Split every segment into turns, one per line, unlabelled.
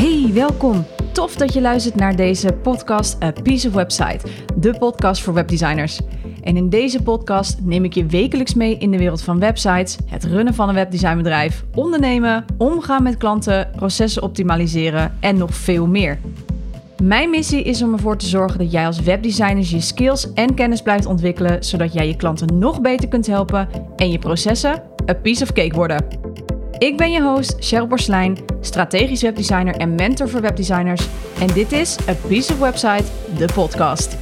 Hey, welkom. Tof dat je luistert naar deze podcast A Piece of Website, de podcast voor webdesigners. En in deze podcast neem ik je wekelijks mee in de wereld van websites, het runnen van een webdesignbedrijf, ondernemen, omgaan met klanten, processen optimaliseren en nog veel meer. Mijn missie is om ervoor te zorgen dat jij als webdesigner je skills en kennis blijft ontwikkelen, zodat jij je klanten nog beter kunt helpen en je processen a piece of cake worden. Ik ben je host Cheryl Borslijn, strategisch webdesigner en mentor voor webdesigners. En dit is A Piece of Website, de podcast.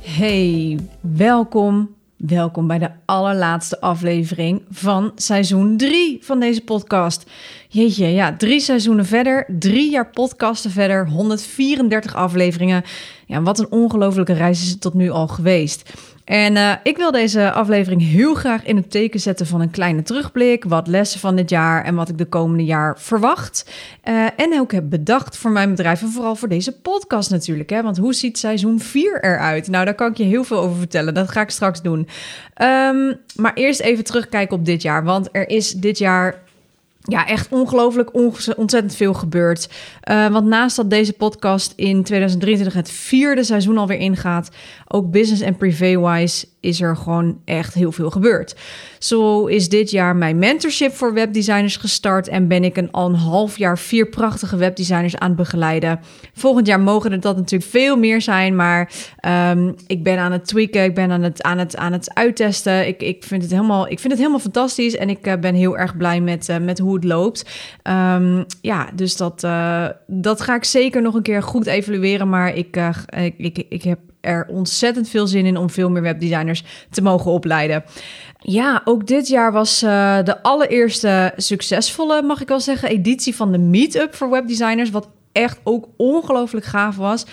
Hey, welkom. Welkom bij de allerlaatste aflevering van seizoen 3 van deze podcast. Jeetje, ja, drie seizoenen verder, drie jaar podcasten verder, 134 afleveringen. Ja, wat een ongelofelijke reis is het tot nu al geweest. En uh, ik wil deze aflevering heel graag in het teken zetten van een kleine terugblik, wat lessen van dit jaar en wat ik de komende jaar verwacht. Uh, en ook heb bedacht voor mijn bedrijf en vooral voor deze podcast natuurlijk. Hè? Want hoe ziet seizoen 4 eruit? Nou, daar kan ik je heel veel over vertellen. Dat ga ik straks doen. Um, maar eerst even terugkijken op dit jaar. Want er is dit jaar ja, echt ongelooflijk ontzettend veel gebeurd. Uh, want naast dat deze podcast in 2023 het vierde seizoen alweer ingaat, ook business en privé-wise is er gewoon echt heel veel gebeurd. Zo is dit jaar mijn mentorship voor webdesigners gestart en ben ik een al een half jaar vier prachtige webdesigners aan het begeleiden. Volgend jaar mogen er dat natuurlijk veel meer zijn, maar um, ik ben aan het tweaken, ik ben aan het, aan het, aan het uittesten. Ik, ik, vind het helemaal, ik vind het helemaal fantastisch en ik uh, ben heel erg blij met, uh, met hoe het loopt. Um, ja, dus dat, uh, dat ga ik zeker nog een keer goed evalueren, maar ik, ik, ik heb er ontzettend veel zin in om veel meer webdesigners te mogen opleiden. Ja, ook dit jaar was uh, de allereerste succesvolle, mag ik wel zeggen, editie van de Meetup voor webdesigners. Wat echt ook ongelooflijk gaaf was.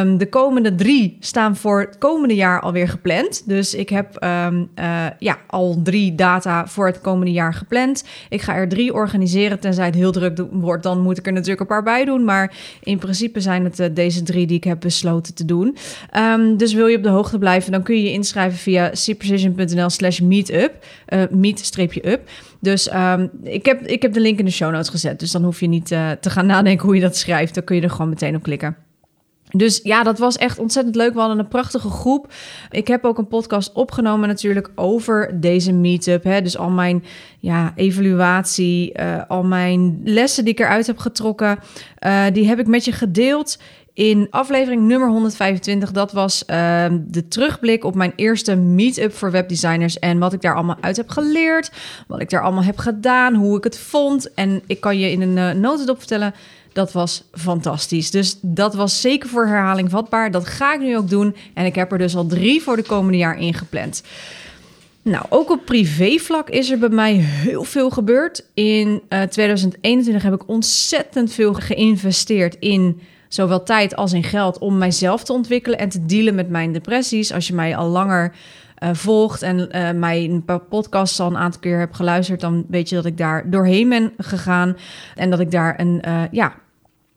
Um, de komende drie staan voor het komende jaar alweer gepland. Dus ik heb um, uh, ja, al drie data voor het komende jaar gepland. Ik ga er drie organiseren. Tenzij het heel druk wordt, dan moet ik er natuurlijk een paar bij doen. Maar in principe zijn het uh, deze drie die ik heb besloten te doen. Um, dus wil je op de hoogte blijven, dan kun je je inschrijven via cprecision.nl slash meetup. Uh, meet-up. Dus um, ik, heb, ik heb de link in de show notes gezet. Dus dan hoef je niet uh, te gaan nadenken hoe je dat schrijft. Dan kun je er gewoon meteen op klikken. Dus ja, dat was echt ontzettend leuk. We hadden een prachtige groep. Ik heb ook een podcast opgenomen natuurlijk over deze meetup. Hè. Dus al mijn ja, evaluatie, uh, al mijn lessen die ik eruit heb getrokken, uh, die heb ik met je gedeeld in aflevering nummer 125. Dat was uh, de terugblik op mijn eerste meetup voor webdesigners. En wat ik daar allemaal uit heb geleerd. Wat ik daar allemaal heb gedaan. Hoe ik het vond. En ik kan je in een uh, notendop vertellen. Dat was fantastisch. Dus dat was zeker voor herhaling vatbaar. Dat ga ik nu ook doen. En ik heb er dus al drie voor de komende jaar ingepland. Nou, ook op privévlak is er bij mij heel veel gebeurd. In uh, 2021 heb ik ontzettend veel geïnvesteerd in zowel tijd als in geld om mijzelf te ontwikkelen en te dealen met mijn depressies. Als je mij al langer uh, volgt en uh, mijn podcast al een aantal keer heb geluisterd, dan weet je dat ik daar doorheen ben gegaan en dat ik daar een uh, ja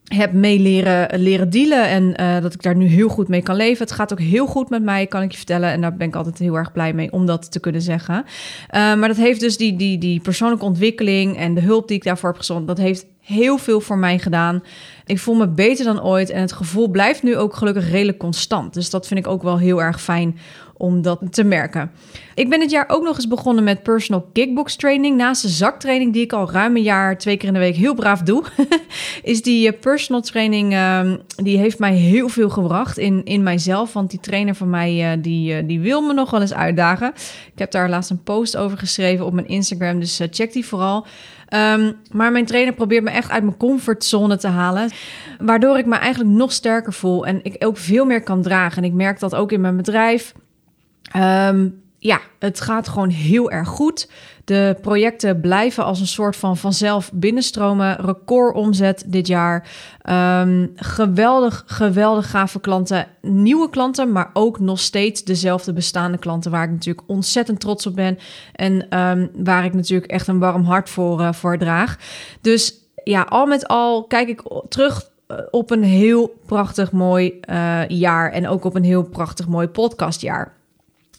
heb mee leren, leren dealen en dat ik daar nu heel goed mee kan leven. Het gaat ook heel goed met mij, kan ik je vertellen. En daar ben ik altijd heel erg blij mee om dat te kunnen zeggen. Maar dat heeft dus die, die, die persoonlijke ontwikkeling en de hulp die ik daarvoor heb gezond, dat heeft heel veel voor mij gedaan. Ik voel me beter dan ooit en het gevoel blijft nu ook gelukkig redelijk constant. Dus dat vind ik ook wel heel erg fijn om dat te merken. Ik ben dit jaar ook nog eens begonnen met personal kickbox training. Naast de zaktraining die ik al ruim een jaar twee keer in de week heel braaf doe, is die eh, personal training um, die heeft mij heel veel gebracht in, in mijzelf. Want die trainer van mij uh, die, uh, die wil me nog wel eens uitdagen. Ik heb daar laatst een post over geschreven op mijn Instagram, dus check die vooral. Um, maar mijn trainer probeert me echt uit mijn comfortzone te halen. Waardoor ik me eigenlijk nog sterker voel en ik ook veel meer kan dragen. En ik merk dat ook in mijn bedrijf. Um, ja, het gaat gewoon heel erg goed. De projecten blijven als een soort van vanzelf binnenstromen. Record omzet dit jaar. Um, geweldig, geweldig gave klanten. Nieuwe klanten, maar ook nog steeds dezelfde bestaande klanten... waar ik natuurlijk ontzettend trots op ben. En um, waar ik natuurlijk echt een warm hart voor, uh, voor draag. Dus ja, al met al kijk ik terug op een heel prachtig mooi uh, jaar... en ook op een heel prachtig mooi podcastjaar.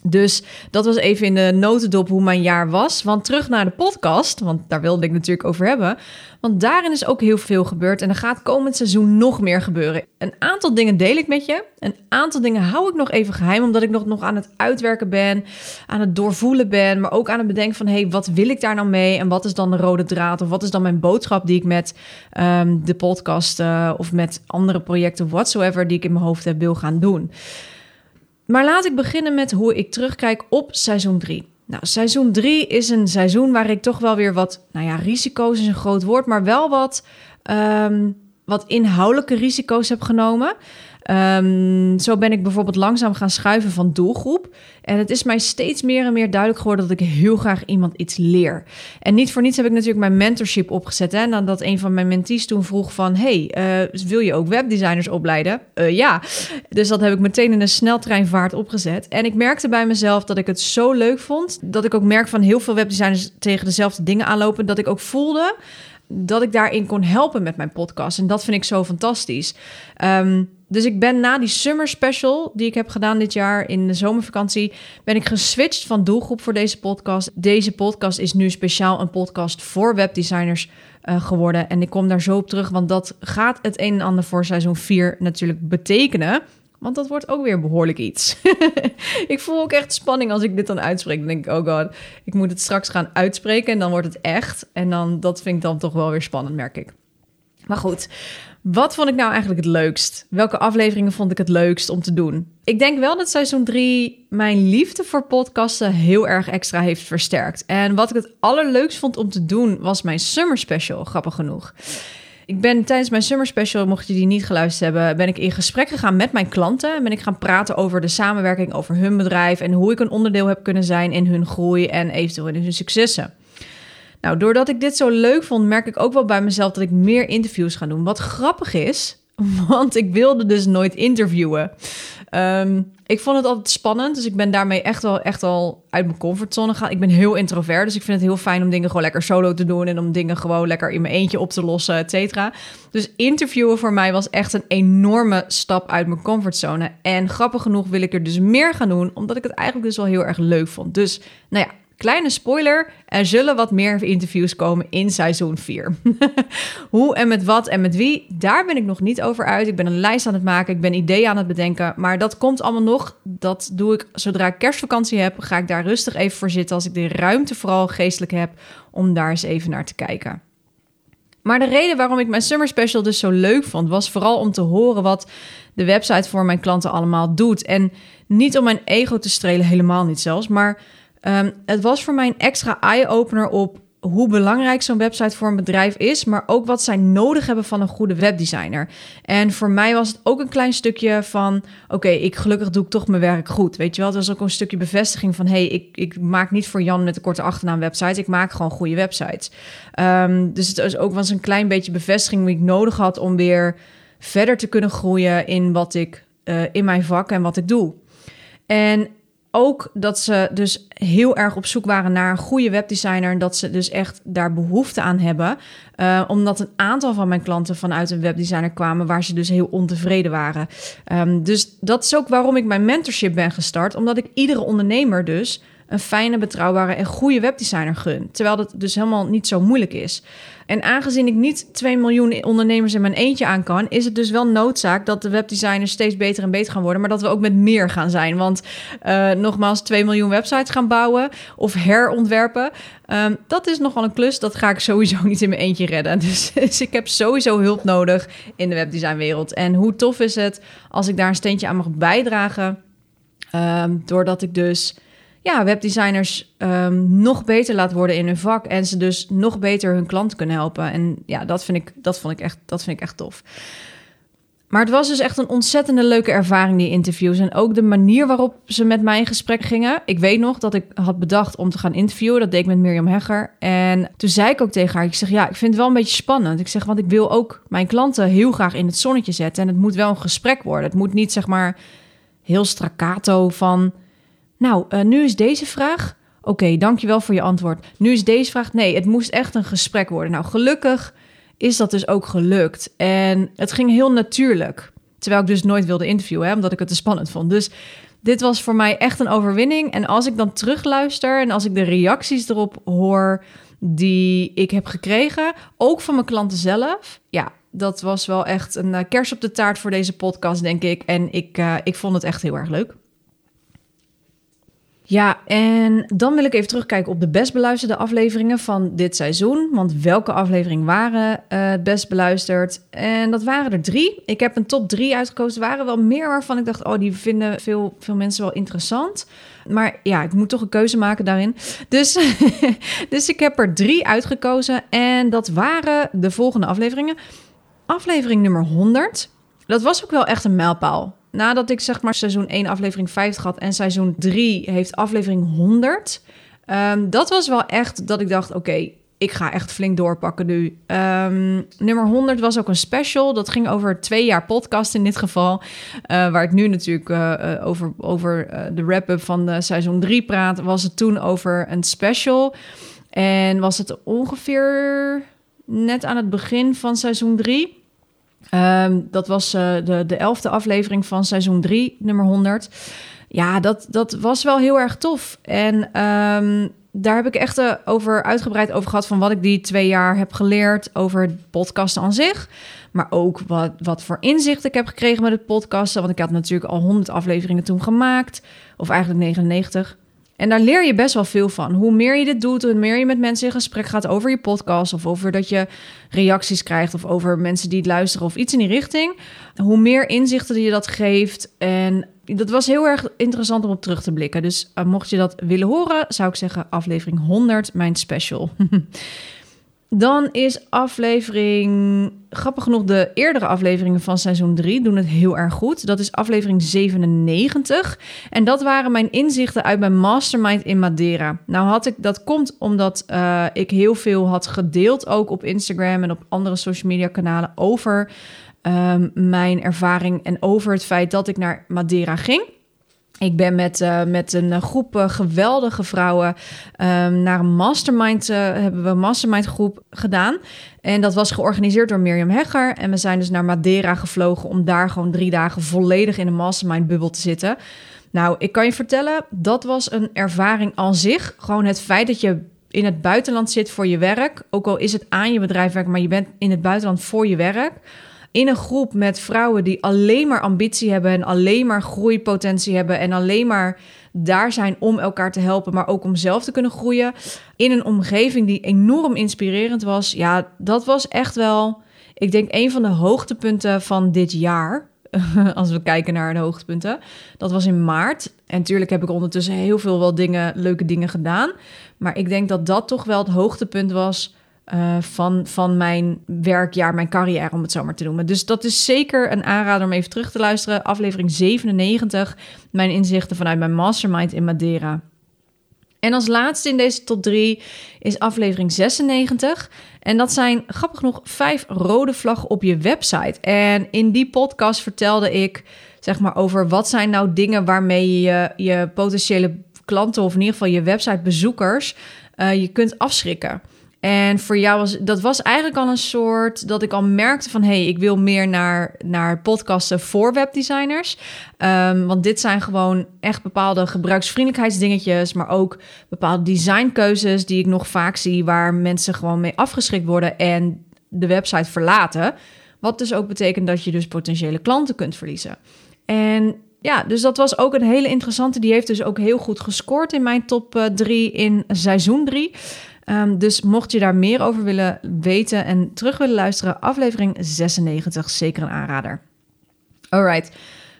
Dus dat was even in de notendop hoe mijn jaar was. Want terug naar de podcast, want daar wilde ik natuurlijk over hebben. Want daarin is ook heel veel gebeurd en er gaat komend seizoen nog meer gebeuren. Een aantal dingen deel ik met je. Een aantal dingen hou ik nog even geheim, omdat ik nog, nog aan het uitwerken ben, aan het doorvoelen ben, maar ook aan het bedenken van, hé, hey, wat wil ik daar nou mee? En wat is dan de rode draad? Of wat is dan mijn boodschap die ik met um, de podcast uh, of met andere projecten whatsoever die ik in mijn hoofd heb wil gaan doen? Maar laat ik beginnen met hoe ik terugkijk op seizoen 3. Nou, seizoen 3 is een seizoen waar ik toch wel weer wat, nou ja, risico's is een groot woord, maar wel wat, um, wat inhoudelijke risico's heb genomen. Um, zo ben ik bijvoorbeeld langzaam gaan schuiven van doelgroep. En het is mij steeds meer en meer duidelijk geworden dat ik heel graag iemand iets leer. En niet voor niets heb ik natuurlijk mijn mentorship opgezet. Hè? Nadat een van mijn mentees toen vroeg van... hey, uh, wil je ook webdesigners opleiden? Uh, ja. Dus dat heb ik meteen in een sneltreinvaart opgezet. En ik merkte bij mezelf dat ik het zo leuk vond... dat ik ook merk van heel veel webdesigners tegen dezelfde dingen aanlopen... dat ik ook voelde dat ik daarin kon helpen met mijn podcast. En dat vind ik zo fantastisch. Um, dus ik ben na die summer special die ik heb gedaan dit jaar in de zomervakantie, ben ik geswitcht van doelgroep voor deze podcast. Deze podcast is nu speciaal een podcast voor webdesigners uh, geworden. En ik kom daar zo op terug, want dat gaat het een en ander voor seizoen 4 natuurlijk betekenen. Want dat wordt ook weer behoorlijk iets. ik voel ook echt spanning als ik dit dan uitspreek. Dan denk ik, oh god, ik moet het straks gaan uitspreken en dan wordt het echt. En dan, dat vind ik dan toch wel weer spannend, merk ik. Maar goed, wat vond ik nou eigenlijk het leukst? Welke afleveringen vond ik het leukst om te doen? Ik denk wel dat seizoen 3 mijn liefde voor podcasten heel erg extra heeft versterkt. En wat ik het allerleukst vond om te doen was mijn summer special, grappig genoeg. Ik ben tijdens mijn summer special, mocht je die niet geluisterd hebben, ben ik in gesprek gegaan met mijn klanten. Ben ik gaan praten over de samenwerking, over hun bedrijf en hoe ik een onderdeel heb kunnen zijn in hun groei en eventueel in hun successen. Nou, doordat ik dit zo leuk vond, merk ik ook wel bij mezelf dat ik meer interviews ga doen. Wat grappig is, want ik wilde dus nooit interviewen. Um, ik vond het altijd spannend, dus ik ben daarmee echt wel echt al uit mijn comfortzone gegaan. Ik ben heel introvert, dus ik vind het heel fijn om dingen gewoon lekker solo te doen en om dingen gewoon lekker in mijn eentje op te lossen, et cetera. Dus interviewen voor mij was echt een enorme stap uit mijn comfortzone. En grappig genoeg wil ik er dus meer gaan doen, omdat ik het eigenlijk dus wel heel erg leuk vond. Dus, nou ja, Kleine spoiler, er zullen wat meer interviews komen in seizoen 4. Hoe en met wat en met wie, daar ben ik nog niet over uit. Ik ben een lijst aan het maken, ik ben ideeën aan het bedenken. Maar dat komt allemaal nog. Dat doe ik zodra ik kerstvakantie heb. Ga ik daar rustig even voor zitten als ik de ruimte vooral geestelijk heb om daar eens even naar te kijken. Maar de reden waarom ik mijn summer special dus zo leuk vond, was vooral om te horen wat de website voor mijn klanten allemaal doet. En niet om mijn ego te strelen, helemaal niet zelfs, maar Um, het was voor mij een extra eye-opener op hoe belangrijk zo'n website voor een bedrijf is, maar ook wat zij nodig hebben van een goede webdesigner. En voor mij was het ook een klein stukje van: oké, ik gelukkig doe ik toch mijn werk goed. Weet je wel, het was ook een stukje bevestiging van: hey, ik, ik maak niet voor Jan met de korte achternaam websites, ik maak gewoon goede websites. Um, dus het was ook was een klein beetje bevestiging die ik nodig had om weer verder te kunnen groeien in wat ik uh, in mijn vak en wat ik doe. En ook dat ze dus heel erg op zoek waren naar een goede webdesigner. En dat ze dus echt daar behoefte aan hebben. Uh, omdat een aantal van mijn klanten vanuit een webdesigner kwamen waar ze dus heel ontevreden waren. Um, dus dat is ook waarom ik mijn mentorship ben gestart. Omdat ik iedere ondernemer dus een fijne, betrouwbare en goede webdesigner gun. Terwijl dat dus helemaal niet zo moeilijk is. En aangezien ik niet 2 miljoen ondernemers in mijn eentje aan kan, is het dus wel noodzaak dat de webdesigners steeds beter en beter gaan worden, maar dat we ook met meer gaan zijn. Want uh, nogmaals, 2 miljoen websites gaan bouwen of herontwerpen, um, dat is nogal een klus. Dat ga ik sowieso niet in mijn eentje redden. Dus, dus ik heb sowieso hulp nodig in de webdesignwereld. En hoe tof is het als ik daar een steentje aan mag bijdragen, um, doordat ik dus ja, webdesigners um, nog beter laat worden in hun vak. En ze dus nog beter hun klant kunnen helpen. En ja, dat vind ik, dat vond ik, echt, dat vind ik echt tof. Maar het was dus echt een ontzettende leuke ervaring, die interviews. En ook de manier waarop ze met mij in gesprek gingen. Ik weet nog dat ik had bedacht om te gaan interviewen. Dat deed ik met Mirjam Hegger. En toen zei ik ook tegen haar, ik zeg ja, ik vind het wel een beetje spannend. Ik zeg, want ik wil ook mijn klanten heel graag in het zonnetje zetten. En het moet wel een gesprek worden. Het moet niet zeg maar heel staccato van nou, uh, nu is deze vraag. Oké, dankjewel voor je antwoord. Nu is deze vraag. Nee, het moest echt een gesprek worden. Nou, gelukkig is dat dus ook gelukt. En het ging heel natuurlijk. Terwijl ik dus nooit wilde interviewen, hè, omdat ik het te spannend vond. Dus dit was voor mij echt een overwinning. En als ik dan terugluister en als ik de reacties erop hoor die ik heb gekregen, ook van mijn klanten zelf, ja, dat was wel echt een uh, kers op de taart voor deze podcast, denk ik. En ik, uh, ik vond het echt heel erg leuk. Ja, en dan wil ik even terugkijken op de best beluisterde afleveringen van dit seizoen. Want welke afleveringen waren uh, het best beluisterd? En dat waren er drie. Ik heb een top drie uitgekozen. Er waren wel meer waarvan ik dacht, oh, die vinden veel, veel mensen wel interessant. Maar ja, ik moet toch een keuze maken daarin. Dus, dus ik heb er drie uitgekozen. En dat waren de volgende afleveringen. Aflevering nummer 100. Dat was ook wel echt een mijlpaal nadat ik zeg maar seizoen 1 aflevering 50 had en seizoen 3 heeft aflevering 100. Um, ehm, dat was wel echt dat ik dacht, oké, ik ga echt flink doorpakken nu. Um, nummer 100 was ook een special. Dat ging over twee jaar podcast in dit geval. Uh, waar ik nu natuurlijk uh, over, over de wrap-up van de seizoen 3 praat. Was het toen over een special. En was het ongeveer net aan het begin van seizoen 3. Ehm, dat was uh, de, de elfde aflevering van seizoen 3, nummer 100. Ja, dat, dat was wel heel erg tof. En um, daar heb ik echt uh, over uitgebreid over gehad... van wat ik die twee jaar heb geleerd over het podcasten aan zich. Maar ook wat, wat voor inzicht ik heb gekregen met het podcasten. Want ik had natuurlijk al 100 afleveringen toen gemaakt. Of eigenlijk 99. En daar leer je best wel veel van. Hoe meer je dit doet, hoe meer je met mensen in gesprek gaat over je podcast of over dat je reacties krijgt of over mensen die het luisteren of iets in die richting, hoe meer inzichten je dat geeft. En dat was heel erg interessant om op terug te blikken. Dus uh, mocht je dat willen horen, zou ik zeggen aflevering 100, mijn special. Dan is aflevering, grappig genoeg, de eerdere afleveringen van seizoen 3 doen het heel erg goed. Dat is aflevering 97. En dat waren mijn inzichten uit mijn mastermind in Madeira. Nou had ik, dat komt omdat uh, ik heel veel had gedeeld, ook op Instagram en op andere social media kanalen, over um, mijn ervaring en over het feit dat ik naar Madeira ging. Ik ben met, uh, met een groep uh, geweldige vrouwen um, naar een mastermind, uh, hebben we een mastermind groep gedaan. En dat was georganiseerd door Mirjam Hegger. En we zijn dus naar Madeira gevlogen om daar gewoon drie dagen volledig in een mastermind bubbel te zitten. Nou, ik kan je vertellen, dat was een ervaring aan zich. Gewoon het feit dat je in het buitenland zit voor je werk. Ook al is het aan je bedrijf werk, maar je bent in het buitenland voor je werk in een groep met vrouwen die alleen maar ambitie hebben en alleen maar groeipotentie hebben en alleen maar daar zijn om elkaar te helpen, maar ook om zelf te kunnen groeien. In een omgeving die enorm inspirerend was. Ja, dat was echt wel, ik denk, een van de hoogtepunten van dit jaar. Als we kijken naar de hoogtepunten. Dat was in maart. En natuurlijk heb ik ondertussen heel veel wel dingen, leuke dingen gedaan. Maar ik denk dat dat toch wel het hoogtepunt was uh, van, van mijn werkjaar, mijn carrière, om het zo maar te noemen. Dus dat is zeker een aanrader om even terug te luisteren. Aflevering 97, mijn inzichten vanuit mijn mastermind in Madeira. En als laatste in deze top 3 is aflevering 96. En dat zijn grappig genoeg vijf rode vlaggen op je website. En in die podcast vertelde ik zeg maar over wat zijn nou dingen waarmee je je potentiële klanten of in ieder geval je websitebezoekers uh, je kunt afschrikken. En voor jou was dat was eigenlijk al een soort dat ik al merkte van hé, hey, ik wil meer naar, naar podcasten voor webdesigners. Um, want dit zijn gewoon echt bepaalde gebruiksvriendelijkheidsdingetjes, maar ook bepaalde designkeuzes die ik nog vaak zie waar mensen gewoon mee afgeschrikt worden en de website verlaten. Wat dus ook betekent dat je dus potentiële klanten kunt verliezen. En ja, dus dat was ook een hele interessante. Die heeft dus ook heel goed gescoord in mijn top 3 uh, in seizoen 3. Um, dus mocht je daar meer over willen weten en terug willen luisteren, aflevering 96, zeker een aanrader. Alright.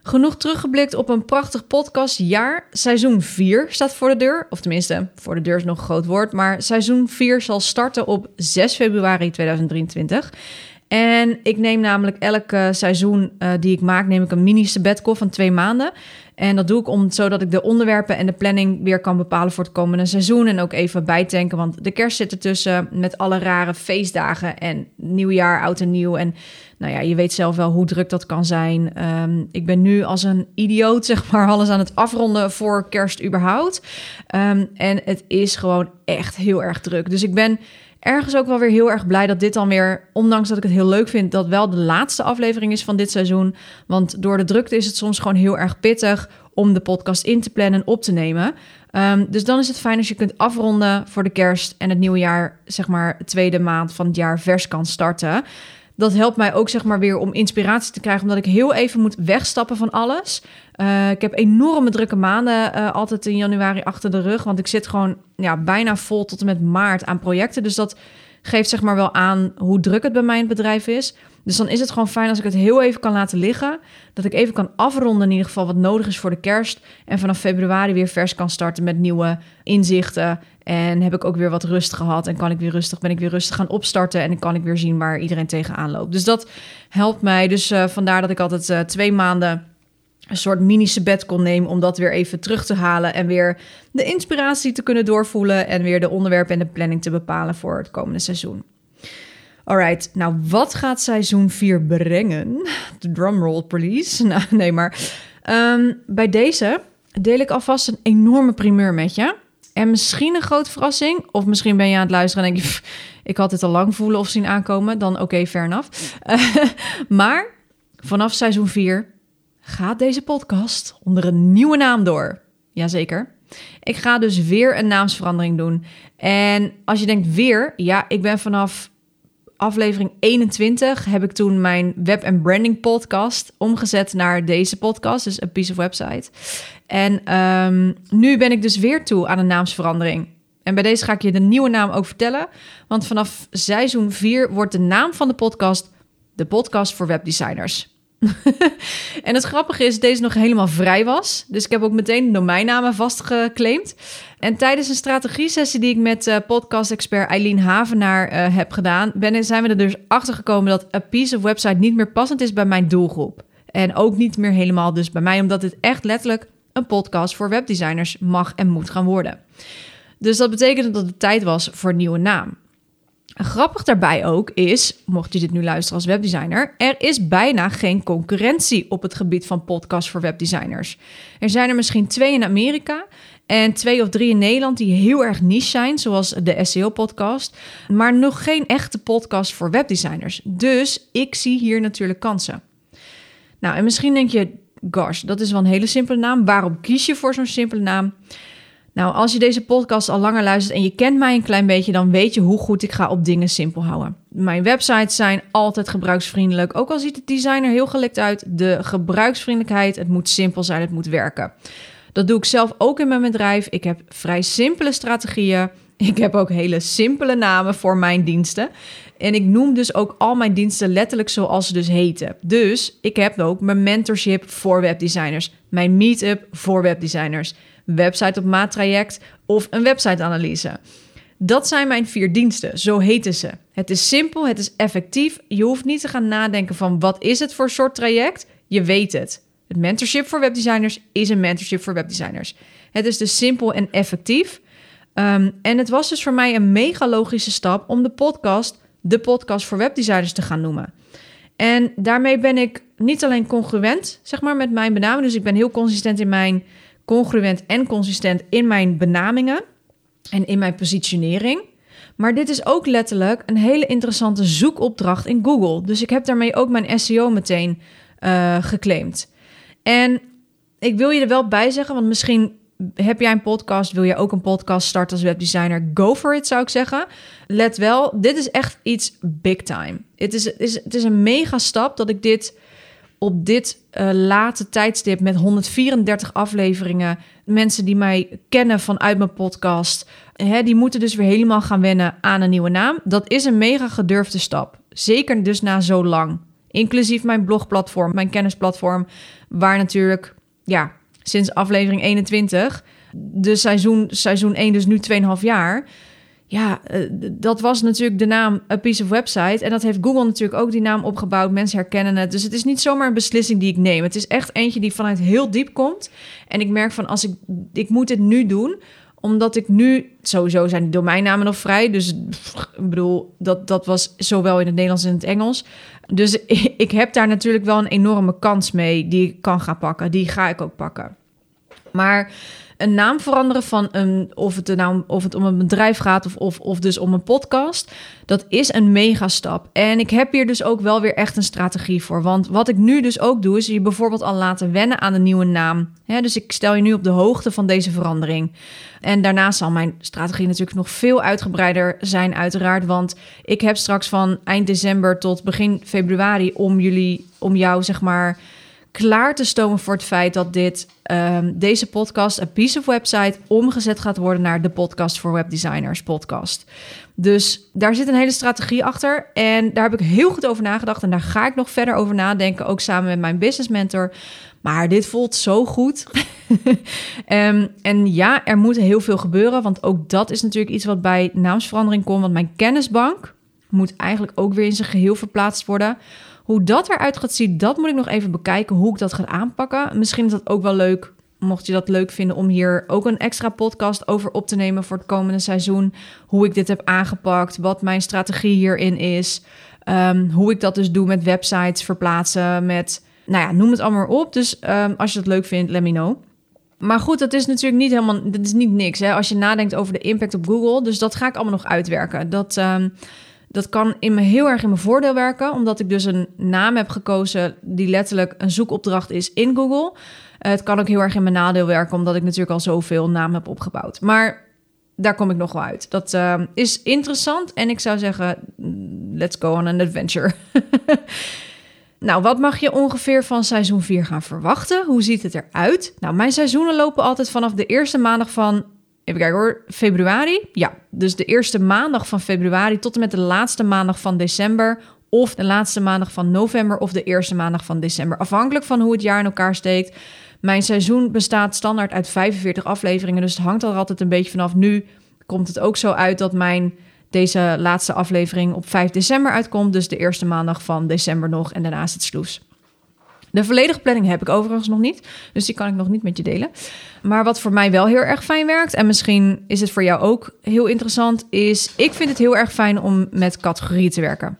Genoeg teruggeblikt op een prachtig podcastjaar. Seizoen 4 staat voor de deur. Of tenminste, voor de deur is nog een groot woord. Maar seizoen 4 zal starten op 6 februari 2023. En ik neem namelijk elke seizoen uh, die ik maak, neem ik een mini sabbatical van twee maanden. En dat doe ik om, zodat ik de onderwerpen en de planning weer kan bepalen voor het komende seizoen. En ook even bijtanken, want de kerst zit ertussen met alle rare feestdagen en nieuwjaar, oud en nieuw. En nou ja, je weet zelf wel hoe druk dat kan zijn. Um, ik ben nu als een idioot, zeg maar, alles aan het afronden voor kerst überhaupt. Um, en het is gewoon echt heel erg druk. Dus ik ben ergens ook wel weer heel erg blij dat dit dan weer, ondanks dat ik het heel leuk vind, dat wel de laatste aflevering is van dit seizoen. Want door de drukte is het soms gewoon heel erg pittig om de podcast in te plannen en op te nemen. Ehm, dus dan is het fijn als je kunt afronden voor de kerst en het nieuwe jaar, zeg maar, tweede maand van het jaar vers kan starten. Dat helpt mij ook zeg maar weer om inspiratie te krijgen, omdat ik heel even moet wegstappen van alles. Uh, ik heb enorme drukke maanden uh, altijd in januari achter de rug, want ik zit gewoon ja, bijna vol tot en met maart aan projecten. Dus dat geeft zeg maar wel aan hoe druk het bij mijn bedrijf is. Dus dan is het gewoon fijn als ik het heel even kan laten liggen. Dat ik even kan afronden in ieder geval wat nodig is voor de kerst. En vanaf februari weer vers kan starten met nieuwe inzichten. En heb ik ook weer wat rust gehad. En kan ik weer rustig, ben ik weer rustig gaan opstarten. En dan kan ik weer zien waar iedereen tegenaan loopt. Dus dat helpt mij. Dus uh, vandaar dat ik altijd uh, twee maanden een soort mini-sabbat kon nemen om dat weer even terug te halen en weer de inspiratie te kunnen doorvoelen en weer de onderwerpen en de planning te bepalen voor het komende seizoen. Alright, nou wat gaat seizoen 4 brengen? De drumroll please. Nou, nee, maar um, bij deze deel ik alvast een enorme primeur met je. En misschien een grote verrassing, of misschien ben je aan het luisteren en denk je, ik had het al lang voelen of zien aankomen, dan oké, okay, fair maar vanaf seizoen 4 gaat deze podcast onder een nieuwe naam door. Jazeker. Ik ga dus weer een naamsverandering doen. En als je denkt weer, ja, ik ben vanaf aflevering 21 heb ik toen mijn web en branding podcast omgezet naar deze podcast, dus een piece of website. En um, nu ben ik dus weer toe aan een naamsverandering. En bij deze ga ik je de nieuwe naam ook vertellen, want vanaf seizoen 4 wordt de naam van de podcast de podcast voor webdesigners. en het grappige is deze nog helemaal vrij was. Dus ik heb ook meteen domeinnamen vastgeclaimd. En tijdens een strategie-sessie die ik met uh, podcast-expert Eileen Havenaar uh, heb gedaan, ben, zijn we er dus achter gekomen dat a piece of website niet meer passend is bij mijn doelgroep. En ook niet meer helemaal dus bij mij, omdat dit echt letterlijk een podcast voor webdesigners mag en moet gaan worden. Dus dat betekent dat het tijd was voor een nieuwe naam. Grappig daarbij ook is, mocht je dit nu luisteren als webdesigner, er is bijna geen concurrentie op het gebied van podcasts voor webdesigners. Er zijn er misschien twee in Amerika en twee of drie in Nederland die heel erg niche zijn, zoals de SEO-podcast, maar nog geen echte podcast voor webdesigners. Dus ik zie hier natuurlijk kansen. Nou, en misschien denk je, gosh, dat is wel een hele simpele naam. Waarom kies je voor zo'n simpele naam? Nou, als je deze podcast al langer luistert en je kent mij een klein beetje, dan weet je hoe goed ik ga op dingen simpel houden. Mijn websites zijn altijd gebruiksvriendelijk, ook al ziet het design er heel gelikt uit. De gebruiksvriendelijkheid, het moet simpel zijn, het moet werken. Dat doe ik zelf ook in mijn bedrijf. Ik heb vrij simpele strategieën. Ik heb ook hele simpele namen voor mijn diensten. En ik noem dus ook al mijn diensten letterlijk zoals ze dus heten. Dus ik heb ook mijn mentorship voor webdesigners, mijn meetup voor webdesigners website op maat traject of een websiteanalyse. Dat zijn mijn vier diensten, zo heten ze. Het is simpel, het is effectief. Je hoeft niet te gaan nadenken van wat is het voor soort traject. Je weet het. Het mentorship voor webdesigners is een mentorship voor webdesigners. Het is dus simpel en effectief. Um, en het was dus voor mij een mega logische stap om de podcast de podcast voor webdesigners te gaan noemen. En daarmee ben ik niet alleen congruent, zeg maar, met mijn benaming. Dus ik ben heel consistent in mijn congruent en consistent in mijn benamingen en in mijn positionering. Maar dit is ook letterlijk een hele interessante zoekopdracht in Google. Dus ik heb daarmee ook mijn SEO meteen uh, geclaimd. En ik wil je er wel bij zeggen, want misschien heb jij een podcast, wil je ook een podcast starten als webdesigner? Go for it, zou ik zeggen. Let wel, dit is echt iets big time. Het is, is, het is een mega stap dat ik dit op dit uh, late tijdstip met 134 afleveringen. Mensen die mij kennen vanuit mijn podcast, hè, die moeten dus weer helemaal gaan wennen aan een nieuwe naam. Dat is een mega gedurfde stap. Zeker dus na zo lang. Inclusief mijn blogplatform, mijn kennisplatform, waar natuurlijk, ja, sinds aflevering 21, de seizoen, seizoen 1, dus nu 2,5 jaar ja, uh, dat was natuurlijk de naam A Piece of Website. En dat heeft Google natuurlijk ook die naam opgebouwd. Mensen herkennen het. Dus het is niet zomaar een beslissing die ik neem. Het is echt eentje die vanuit heel diep komt. En ik merk van als ik, ik moet dit nu doen omdat ik nu, sowieso zijn de domeinnamen nog vrij. Dus ik bedoel, dat, dat was zowel in het Nederlands in het Engels. Dus ik heb daar natuurlijk wel een enorme kans mee die ik kan gaan pakken. Die ga ik ook pakken. Maar een naam veranderen van een, of het, nou, of het om een bedrijf gaat of, of, of dus om een podcast, dat is een megastap. En ik heb hier dus ook wel weer echt een strategie voor. Want wat ik nu dus ook doe, is je bijvoorbeeld al laten wennen aan een nieuwe naam. dus ik stel je nu op de hoogte van deze verandering. En daarna zal mijn strategie natuurlijk nog veel uitgebreider zijn, uiteraard. Want ik heb straks van eind december tot begin februari om jullie, om jou zeg maar klaar te stomen voor het feit dat dit, um, deze podcast, een piece of website, omgezet gaat worden naar de podcast voor webdesigners podcast. Dus daar zit een hele strategie achter. En daar heb ik heel goed over nagedacht. En daar ga ik nog verder over nadenken, ook samen met mijn business mentor. Maar dit voelt zo goed. um, en ja, er moet heel veel gebeuren. Want ook dat is natuurlijk iets wat bij naamsverandering komt. Want mijn kennisbank moet eigenlijk ook weer in zijn geheel verplaatst worden. Hoe dat eruit gaat zien, dat moet ik nog even bekijken hoe ik dat ga aanpakken. Misschien is dat ook wel leuk, mocht je dat leuk vinden, om hier ook een extra podcast over op te nemen voor het komende seizoen. Hoe ik dit heb aangepakt, wat mijn strategie hierin is. Um, hoe ik dat dus doe met websites verplaatsen, met, nou ja, noem het allemaal op. Dus um, als je dat leuk vindt, let me know. Maar goed, dat is natuurlijk niet helemaal, dat is niet niks hè, als je nadenkt over de impact op Google. Dus dat ga ik allemaal nog uitwerken. Dat, um, dat kan in me heel erg in mijn voordeel werken, omdat ik dus een naam heb gekozen die letterlijk een zoekopdracht is in Google. Uh, het kan ook heel erg in mijn nadeel werken, omdat ik natuurlijk al zoveel namen heb opgebouwd. Maar daar kom ik nog wel uit. Dat uh, is interessant en ik zou zeggen, let's go on an adventure. nou, wat mag je ongeveer van seizoen 4 gaan verwachten? Hoe ziet het eruit? Nou, mijn seizoenen lopen altijd vanaf de eerste maandag van Even kijken hoor. Februari? Ja. Dus de eerste maandag van februari tot en met de laatste maandag van december. Of de laatste maandag van november of de eerste maandag van december. Afhankelijk van hoe het jaar in elkaar steekt. Mijn seizoen bestaat standaard uit 45 afleveringen. Dus het hangt er altijd een beetje vanaf. Nu komt het ook zo uit dat mijn deze laatste aflevering op 5 december uitkomt. Dus de eerste maandag van december nog. En daarnaast het sloes. De volledige planning heb ik overigens nog niet, dus die kan ik nog niet met je delen. Maar wat voor mij wel heel erg fijn werkt, en misschien is het voor jou ook heel interessant, is ik vind het heel erg fijn om met categorieën te werken.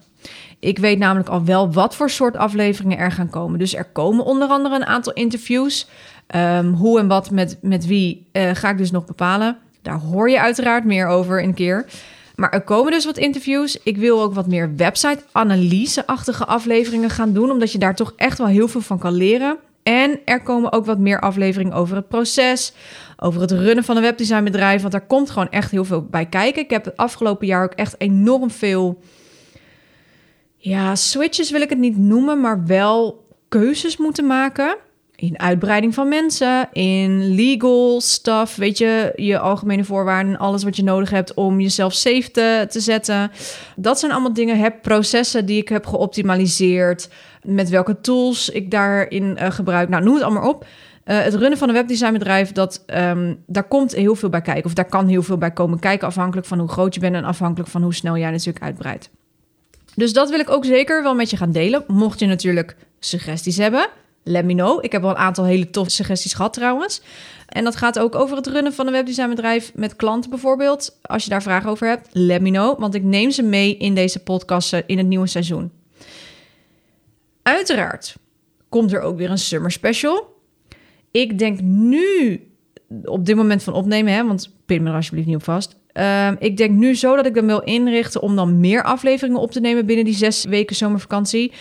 Ik weet namelijk al wel wat voor soort afleveringen er gaan komen. Dus er komen onder andere een aantal interviews. Um, hoe en wat met, met wie uh, ga ik dus nog bepalen. Daar hoor je uiteraard meer over een keer. Maar er komen dus wat interviews. Ik wil ook wat meer website-analyse-achtige afleveringen gaan doen, omdat je daar toch echt wel heel veel van kan leren. En er komen ook wat meer afleveringen over het proces, over het runnen van een webdesignbedrijf, want daar komt gewoon echt heel veel bij kijken. Ik heb het afgelopen jaar ook echt enorm veel, ja, switches wil ik het niet noemen, maar wel keuzes moeten maken in uitbreiding van mensen, in legal stuff, weet je, je algemene voorwaarden, alles wat je nodig hebt om jezelf safe te, te zetten. Dat zijn allemaal dingen, heb processen die ik heb geoptimaliseerd, met welke tools ik daarin uh, gebruik. Nou, noem het allemaal op. Uh, het runnen van een webdesignbedrijf, dat, um, daar komt heel veel bij kijken. Of daar kan heel veel bij komen kijken, afhankelijk van hoe groot je bent en afhankelijk van hoe snel jij natuurlijk uitbreidt. Dus dat wil ik ook zeker wel met je gaan delen. Mocht je natuurlijk suggesties hebben, let me know. Ik heb al een aantal hele toffe suggesties gehad trouwens. En dat gaat ook over het runnen van een webdesignbedrijf met klanten bijvoorbeeld. Als je daar vragen over hebt, let me know. Want ik neem ze mee in deze podcasten in het nieuwe seizoen. Uiteraard komt er ook weer een summer special. Ik denk nu, op dit moment van opnemen, hè, want pin me alsjeblieft niet op vast. Uh, ik denk nu zo dat ik hem wil inrichten om dan meer afleveringen op te nemen binnen die zes weken zomervakantie.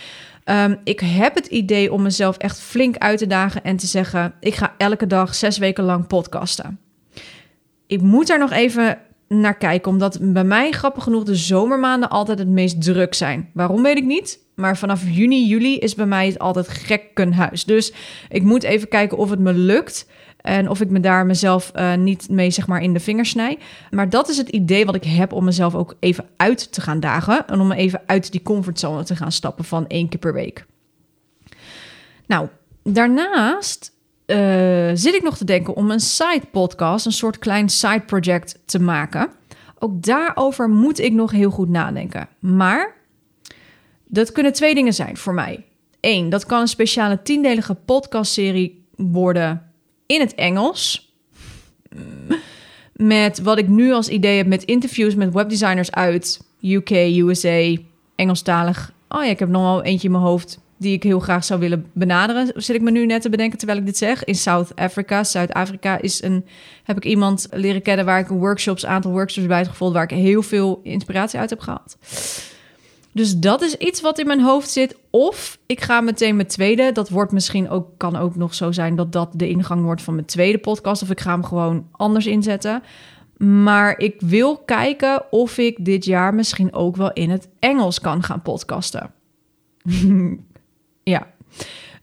Um, ik heb het idee om mezelf echt flink uit te dagen en te zeggen: ik ga elke dag zes weken lang podcasten. Ik moet daar nog even naar kijken, omdat bij mij grappig genoeg de zomermaanden altijd het meest druk zijn. Waarom weet ik niet, maar vanaf juni, juli is bij mij het altijd gekkenhuis. Dus ik moet even kijken of het me lukt. En of ik me daar mezelf uh, niet mee zeg maar in de vingers snij. Maar dat is het idee wat ik heb om mezelf ook even uit te gaan dagen. En om even uit die comfortzone te gaan stappen van één keer per week. Nou, daarnaast uh, zit ik nog te denken om een side podcast, een soort klein side project te maken. Ook daarover moet ik nog heel goed nadenken. Maar dat kunnen twee dingen zijn voor mij. Eén, dat kan een speciale tiendelige podcastserie worden in het Engels. Met wat ik nu als idee heb met interviews met webdesigners uit UK, USA, Engelstalig. Oh ja, ik heb nog wel eentje in mijn hoofd. die ik heel graag zou willen benaderen. Zit ik me nu net te bedenken terwijl ik dit zeg. In South Africa, Zuid-Afrika, is een, heb ik iemand leren kennen waar ik workshops, aantal workshops bij heb gevoeld, waar ik heel veel inspiratie uit heb gehad. Dus dat is iets wat in mijn hoofd zit. Of ik ga meteen mijn tweede. Dat wordt misschien ook, kan ook nog zo zijn dat dat de ingang wordt van mijn tweede podcast. Of ik ga hem gewoon anders inzetten. Maar ik wil kijken of ik dit jaar misschien ook wel in het Engels kan gaan podcasten. ja.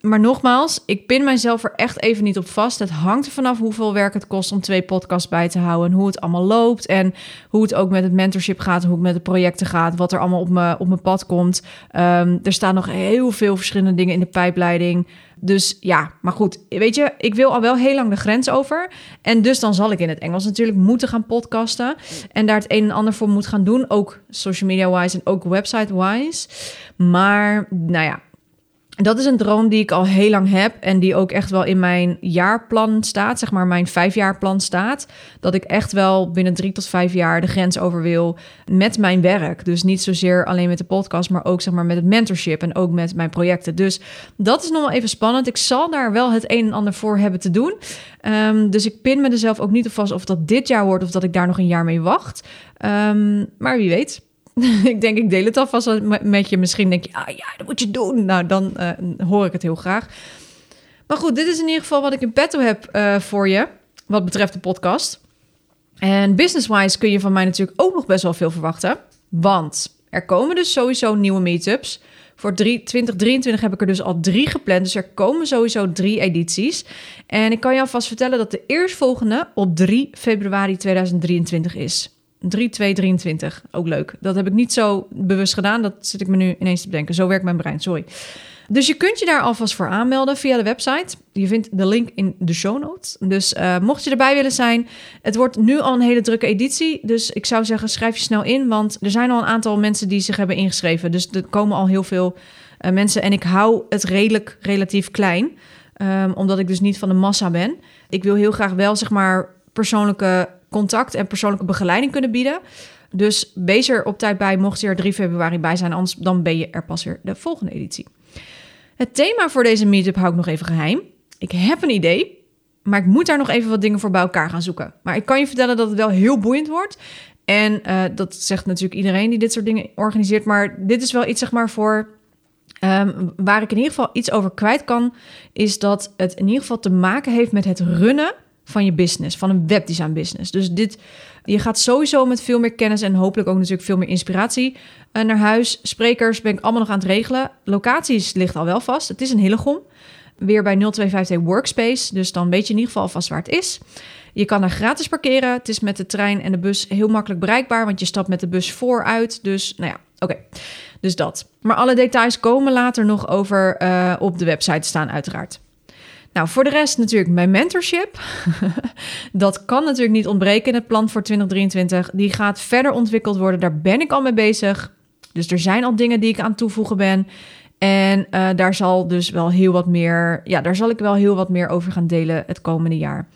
Maar nogmaals, ik pin mijzelf er echt even niet op vast. Het hangt er vanaf hoeveel werk het kost om twee podcasts bij te houden. En hoe het allemaal loopt. En hoe het ook met het mentorship gaat. Hoe het met de projecten gaat. Wat er allemaal op, me, op mijn pad komt. Ehm, er staan nog heel veel verschillende dingen in de pijpleiding. Dus ja, maar goed. Weet je, ik wil al wel heel lang de grens over. En dus dan zal ik in het Engels natuurlijk moeten gaan podcasten. En daar het een en ander voor moet gaan doen. Ook social media-wise en ook website-wise. Maar nou ja, dat is een droom die ik al heel lang heb en die ook echt wel in mijn jaarplan staat, zeg maar mijn vijfjaarplan staat. Dat ik echt wel binnen drie tot vijf jaar de grens over wil met mijn werk. Dus niet zozeer alleen met de podcast, maar ook zeg maar met het mentorship en ook met mijn projecten. Dus dat is nog wel even spannend. Ik zal daar wel het een en ander voor hebben te doen. Ehm, dus ik pin me er zelf ook niet op vast of dat dit jaar wordt of dat ik daar nog een jaar mee wacht. Ehm, maar wie weet. ik denk, ik deel het alvast met je. Misschien denk je, ah ja, dat moet je doen. Nou, dan uh, hoor ik het heel graag. Maar goed, dit is in ieder geval wat ik in petto heb uh, voor je, wat betreft de podcast. En business-wise kun je van mij natuurlijk ook nog best wel veel verwachten. Want er komen dus sowieso nieuwe meetups. Voor 2023 heb ik er dus al drie gepland. Dus er komen sowieso drie edities. En ik kan je alvast vertellen dat de eerstvolgende op 3 februari 2023 is. 3-2-23. Ook leuk. Dat heb ik niet zo bewust gedaan. Dat zit ik me nu ineens te bedenken. Zo werkt mijn brein, sorry. Dus je kunt je daar alvast voor aanmelden via de website. Je vindt de link in de show notes. Dus uh, mocht je erbij willen zijn, het wordt nu al een hele drukke editie. Dus ik zou zeggen, schrijf je snel in. Want er zijn al een aantal mensen die zich hebben ingeschreven. Dus er komen al heel veel uh, mensen. En ik hou het redelijk relatief klein. Um, omdat ik dus niet van de massa ben. Ik wil heel graag wel, zeg maar, persoonlijke contact en persoonlijke begeleiding kunnen bieden. Dus wees er op tijd bij, mocht je er 3 februari bij zijn, anders dan ben je er pas weer de volgende editie. Het thema voor deze meetup hou ik nog even geheim. Ik heb een idee, maar ik moet daar nog even wat dingen voor bij elkaar gaan zoeken. Maar ik kan je vertellen dat het wel heel boeiend wordt. En uh, dat zegt natuurlijk iedereen die dit soort dingen organiseert. Maar dit is wel iets, zeg maar, voor um, waar ik in ieder geval iets over kwijt kan. Is dat het in ieder geval te maken heeft met het runnen van je business, van een webdesign business. Dus dit, je gaat sowieso met veel meer kennis en hopelijk ook natuurlijk veel meer inspiratie uh, naar huis. Sprekers ben ik allemaal nog aan het regelen. Locaties ligt al wel vast. Het is een Hillegom. Weer bij 0252 Workspace. Dus dan weet je in ieder geval vast waar het is. Je kan er gratis parkeren. Het is met de trein en de bus heel makkelijk bereikbaar, want je stapt met de bus vooruit. Dus nou ja, oké. Dus dat. Maar alle details komen later nog over uh, op de website staan, uiteraard. Nou, voor de rest natuurlijk mijn mentorship. dat kan natuurlijk niet ontbreken in het plan voor 2023. Die gaat verder ontwikkeld worden. Daar ben ik al mee bezig. Dus er zijn al dingen die ik aan toevoegen ben. En uh, daar zal dus wel heel wat meer. Ja, daar zal ik wel heel wat meer over gaan delen het komende jaar.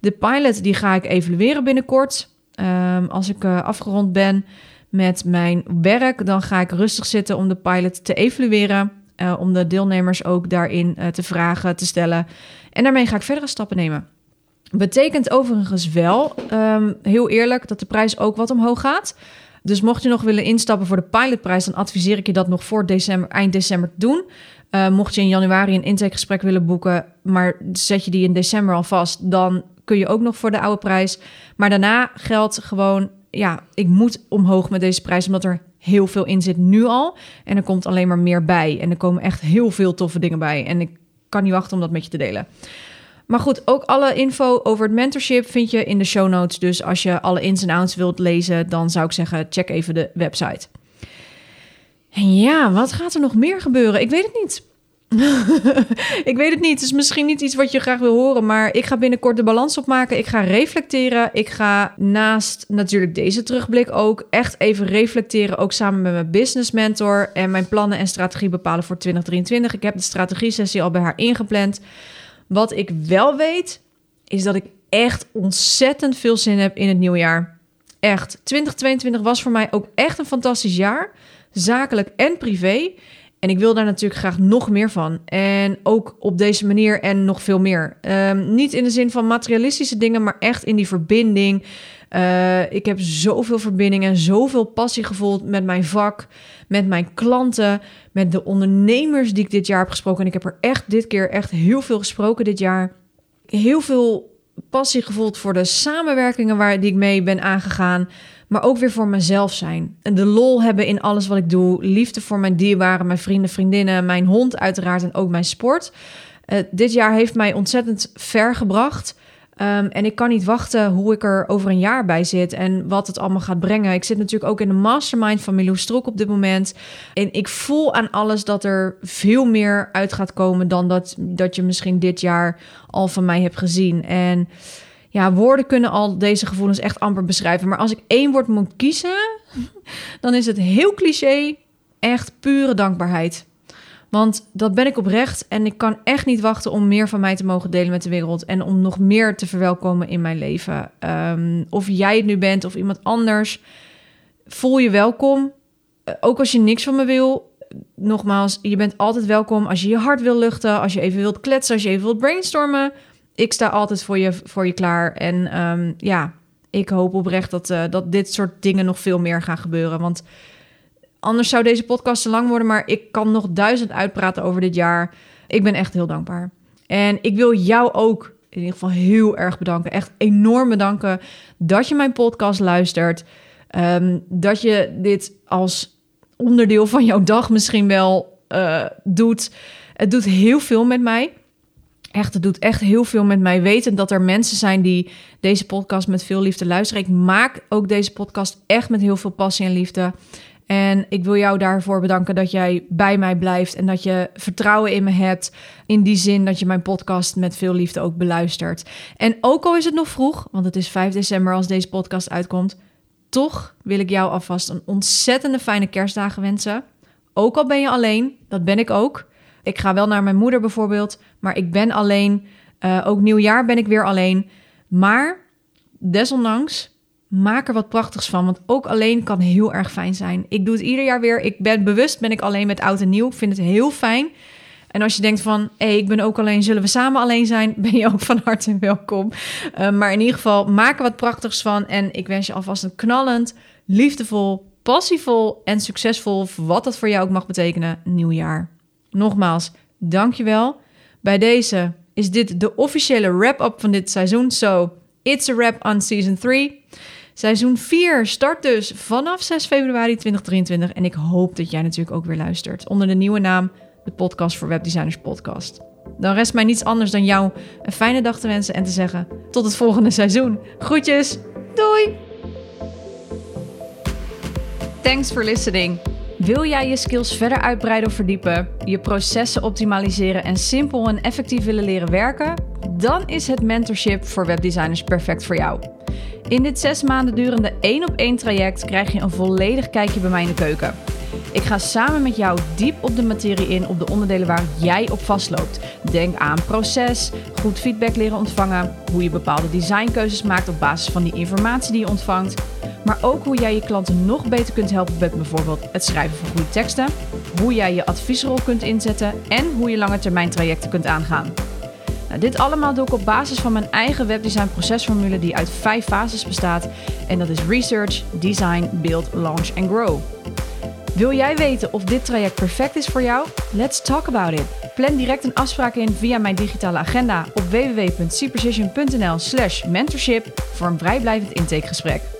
De pilot die ga ik evalueren binnenkort. Um, als ik uh, afgerond ben met mijn werk, dan ga ik rustig zitten om de pilot te evalueren. Uh, om de deelnemers ook daarin uh, te vragen, te stellen. En daarmee ga ik verdere stappen nemen. Betekent overigens wel, um, heel eerlijk, dat de prijs ook wat omhoog gaat. Dus mocht je nog willen instappen voor de pilotprijs, dan adviseer ik je dat nog voor december, eind december te doen. Uh, mocht je in januari een intakegesprek willen boeken, maar zet je die in december al vast, dan kun je ook nog voor de oude prijs. Maar daarna geldt gewoon, ja, ik moet omhoog met deze prijs, omdat er heel veel in zit nu al. En er komt alleen maar meer bij. En er komen echt heel veel toffe dingen bij. En ik kan niet wachten om dat met je te delen. Maar goed, ook alle info over het mentorship vind je in de show notes. Dus als je alle ins en outs wilt lezen, dan zou ik zeggen, check even de website. En ja, wat gaat er nog meer gebeuren? Ik weet het niet. ik weet het niet. Het is misschien niet iets wat je graag wil horen, maar ik ga binnenkort de balans opmaken. Ik ga reflecteren. Ik ga naast natuurlijk deze terugblik ook echt even reflecteren, ook samen met mijn business mentor en mijn plannen en strategie bepalen voor 2023. Ik heb de strategie sessie al bij haar ingepland. Wat ik wel weet, is dat ik echt ontzettend veel zin heb in het nieuwe jaar. Echt, 2022 was voor mij ook echt een fantastisch jaar, zakelijk en privé. En ik wil daar natuurlijk graag nog meer van. En ook op deze manier en nog veel meer. Ehm, niet in de zin van materialistische dingen, maar echt in die verbinding. Uh, ik heb zoveel verbinding en zoveel passie gevoeld met mijn vak, met mijn klanten, met de ondernemers die ik dit jaar heb gesproken. En ik heb er echt dit keer echt heel veel gesproken dit jaar. Heel veel passie gevoeld voor de samenwerkingen waar die ik mee ben aangegaan maar ook weer voor mezelf zijn. En de lol hebben in alles wat ik doe. Liefde voor mijn dierbaren, mijn vrienden, vriendinnen, mijn hond uiteraard en ook mijn sport. Uh, dit jaar heeft mij ontzettend ver gebracht. Um, en ik kan niet wachten hoe ik er over een jaar bij zit en wat het allemaal gaat brengen. Ik zit natuurlijk ook in de mastermind van Milou Stroek op dit moment. En ik voel aan alles dat er veel meer uit gaat komen dan dat, dat je misschien dit jaar al van mij hebt gezien. En ja, woorden kunnen al deze gevoelens echt amper beschrijven. Maar als ik één woord moet kiezen, dan is het heel cliché, echt pure dankbaarheid. Want dat ben ik oprecht en ik kan echt niet wachten om meer van mij te mogen delen met de wereld en om nog meer te verwelkomen in mijn leven. Um, of jij het nu bent of iemand anders, voel je welkom. Uh, ook als je niks van me wil, nogmaals, je bent altijd welkom als je je hart wil luchten, als je even wilt kletsen, als je even wilt brainstormen ik sta altijd voor je, voor je klaar. En um, ja, ik hoop oprecht dat, uh, dat dit soort dingen nog veel meer gaan gebeuren. Want anders zou deze podcast te lang worden. Maar ik kan nog duizend uitpraten over dit jaar. Ik ben echt heel dankbaar. En ik wil jou ook in ieder geval heel erg bedanken. Echt enorm bedanken dat je mijn podcast luistert. Um, dat je dit als onderdeel van jouw dag misschien wel uh, doet. Het doet heel veel met mij echt, het doet echt heel veel met mij weten dat er mensen zijn die deze podcast met veel liefde luisteren. Ik maak ook deze podcast echt met heel veel passie en liefde. En ik wil jou daarvoor bedanken dat jij bij mij blijft en dat je vertrouwen in me hebt. In die zin dat je mijn podcast met veel liefde ook beluistert. En ook al is het nog vroeg, want het is 5 december als deze podcast uitkomt, toch wil ik jou alvast een ontzettende fijne kerstdagen wensen. Ook al ben je alleen, dat ben ik ook. Ik ga wel naar mijn moeder bijvoorbeeld, maar ik ben alleen. Uh, ook nieuwjaar ben ik weer alleen. Maar desondanks, maak er wat prachtigs van. Want ook alleen kan heel erg fijn zijn. Ik doe het ieder jaar weer. Ik ben bewust, ben ik alleen met oud en nieuw. Ik vind het heel fijn. En als je denkt van, hé, hey, ik ben ook alleen, zullen we samen alleen zijn? Ben je ook van harte welkom. Uh, maar in ieder geval, maak er wat prachtigs van. En ik wens je alvast een knallend, liefdevol, passievol en succesvol, wat dat voor jou ook mag betekenen, nieuwjaar. Nogmaals, dankjewel. Bij deze is dit de officiële wrap-up van dit seizoen. So, it's a wrap on season 3. Seizoen 4 start dus vanaf 6 februari 2023. En ik hoop dat jij natuurlijk ook weer luistert. Onder de nieuwe naam, de Podcast voor Webdesigners Podcast. Dan rest mij niets anders dan jou een fijne dag te wensen en te zeggen: tot het volgende seizoen. Groetjes, doei! Thanks for listening. Wil jij je skills verder uitbreiden of verdiepen, je processen optimaliseren en simpel en effectief willen leren werken? Dan is het mentorship voor webdesigners perfect voor jou. In dit zes maanden durende één op één traject krijg je een volledig kijkje bij mij in de keuken. Ik ga samen met jou diep op de materie in op de onderdelen waar jij op vastloopt. Denk aan proces, goed feedback leren ontvangen, hoe je bepaalde designkeuzes maakt op basis van die informatie die je ontvangt maar ook hoe jij je klanten nog beter kunt helpen met bijvoorbeeld het schrijven van goede teksten, hoe jij je adviesrol kunt inzetten en hoe je lange termijn trajecten kunt aangaan. Nou, dit allemaal doe ik op basis van mijn eigen webdesign procesformule die uit vijf fases bestaat en dat is research, design, build, launch en grow. Wil jij weten of dit traject perfect is voor jou? Let's talk about it. Plan direct een afspraak in via mijn digitale agenda op www.cprecision.nl/mentorship voor een vrijblijvend intakegesprek.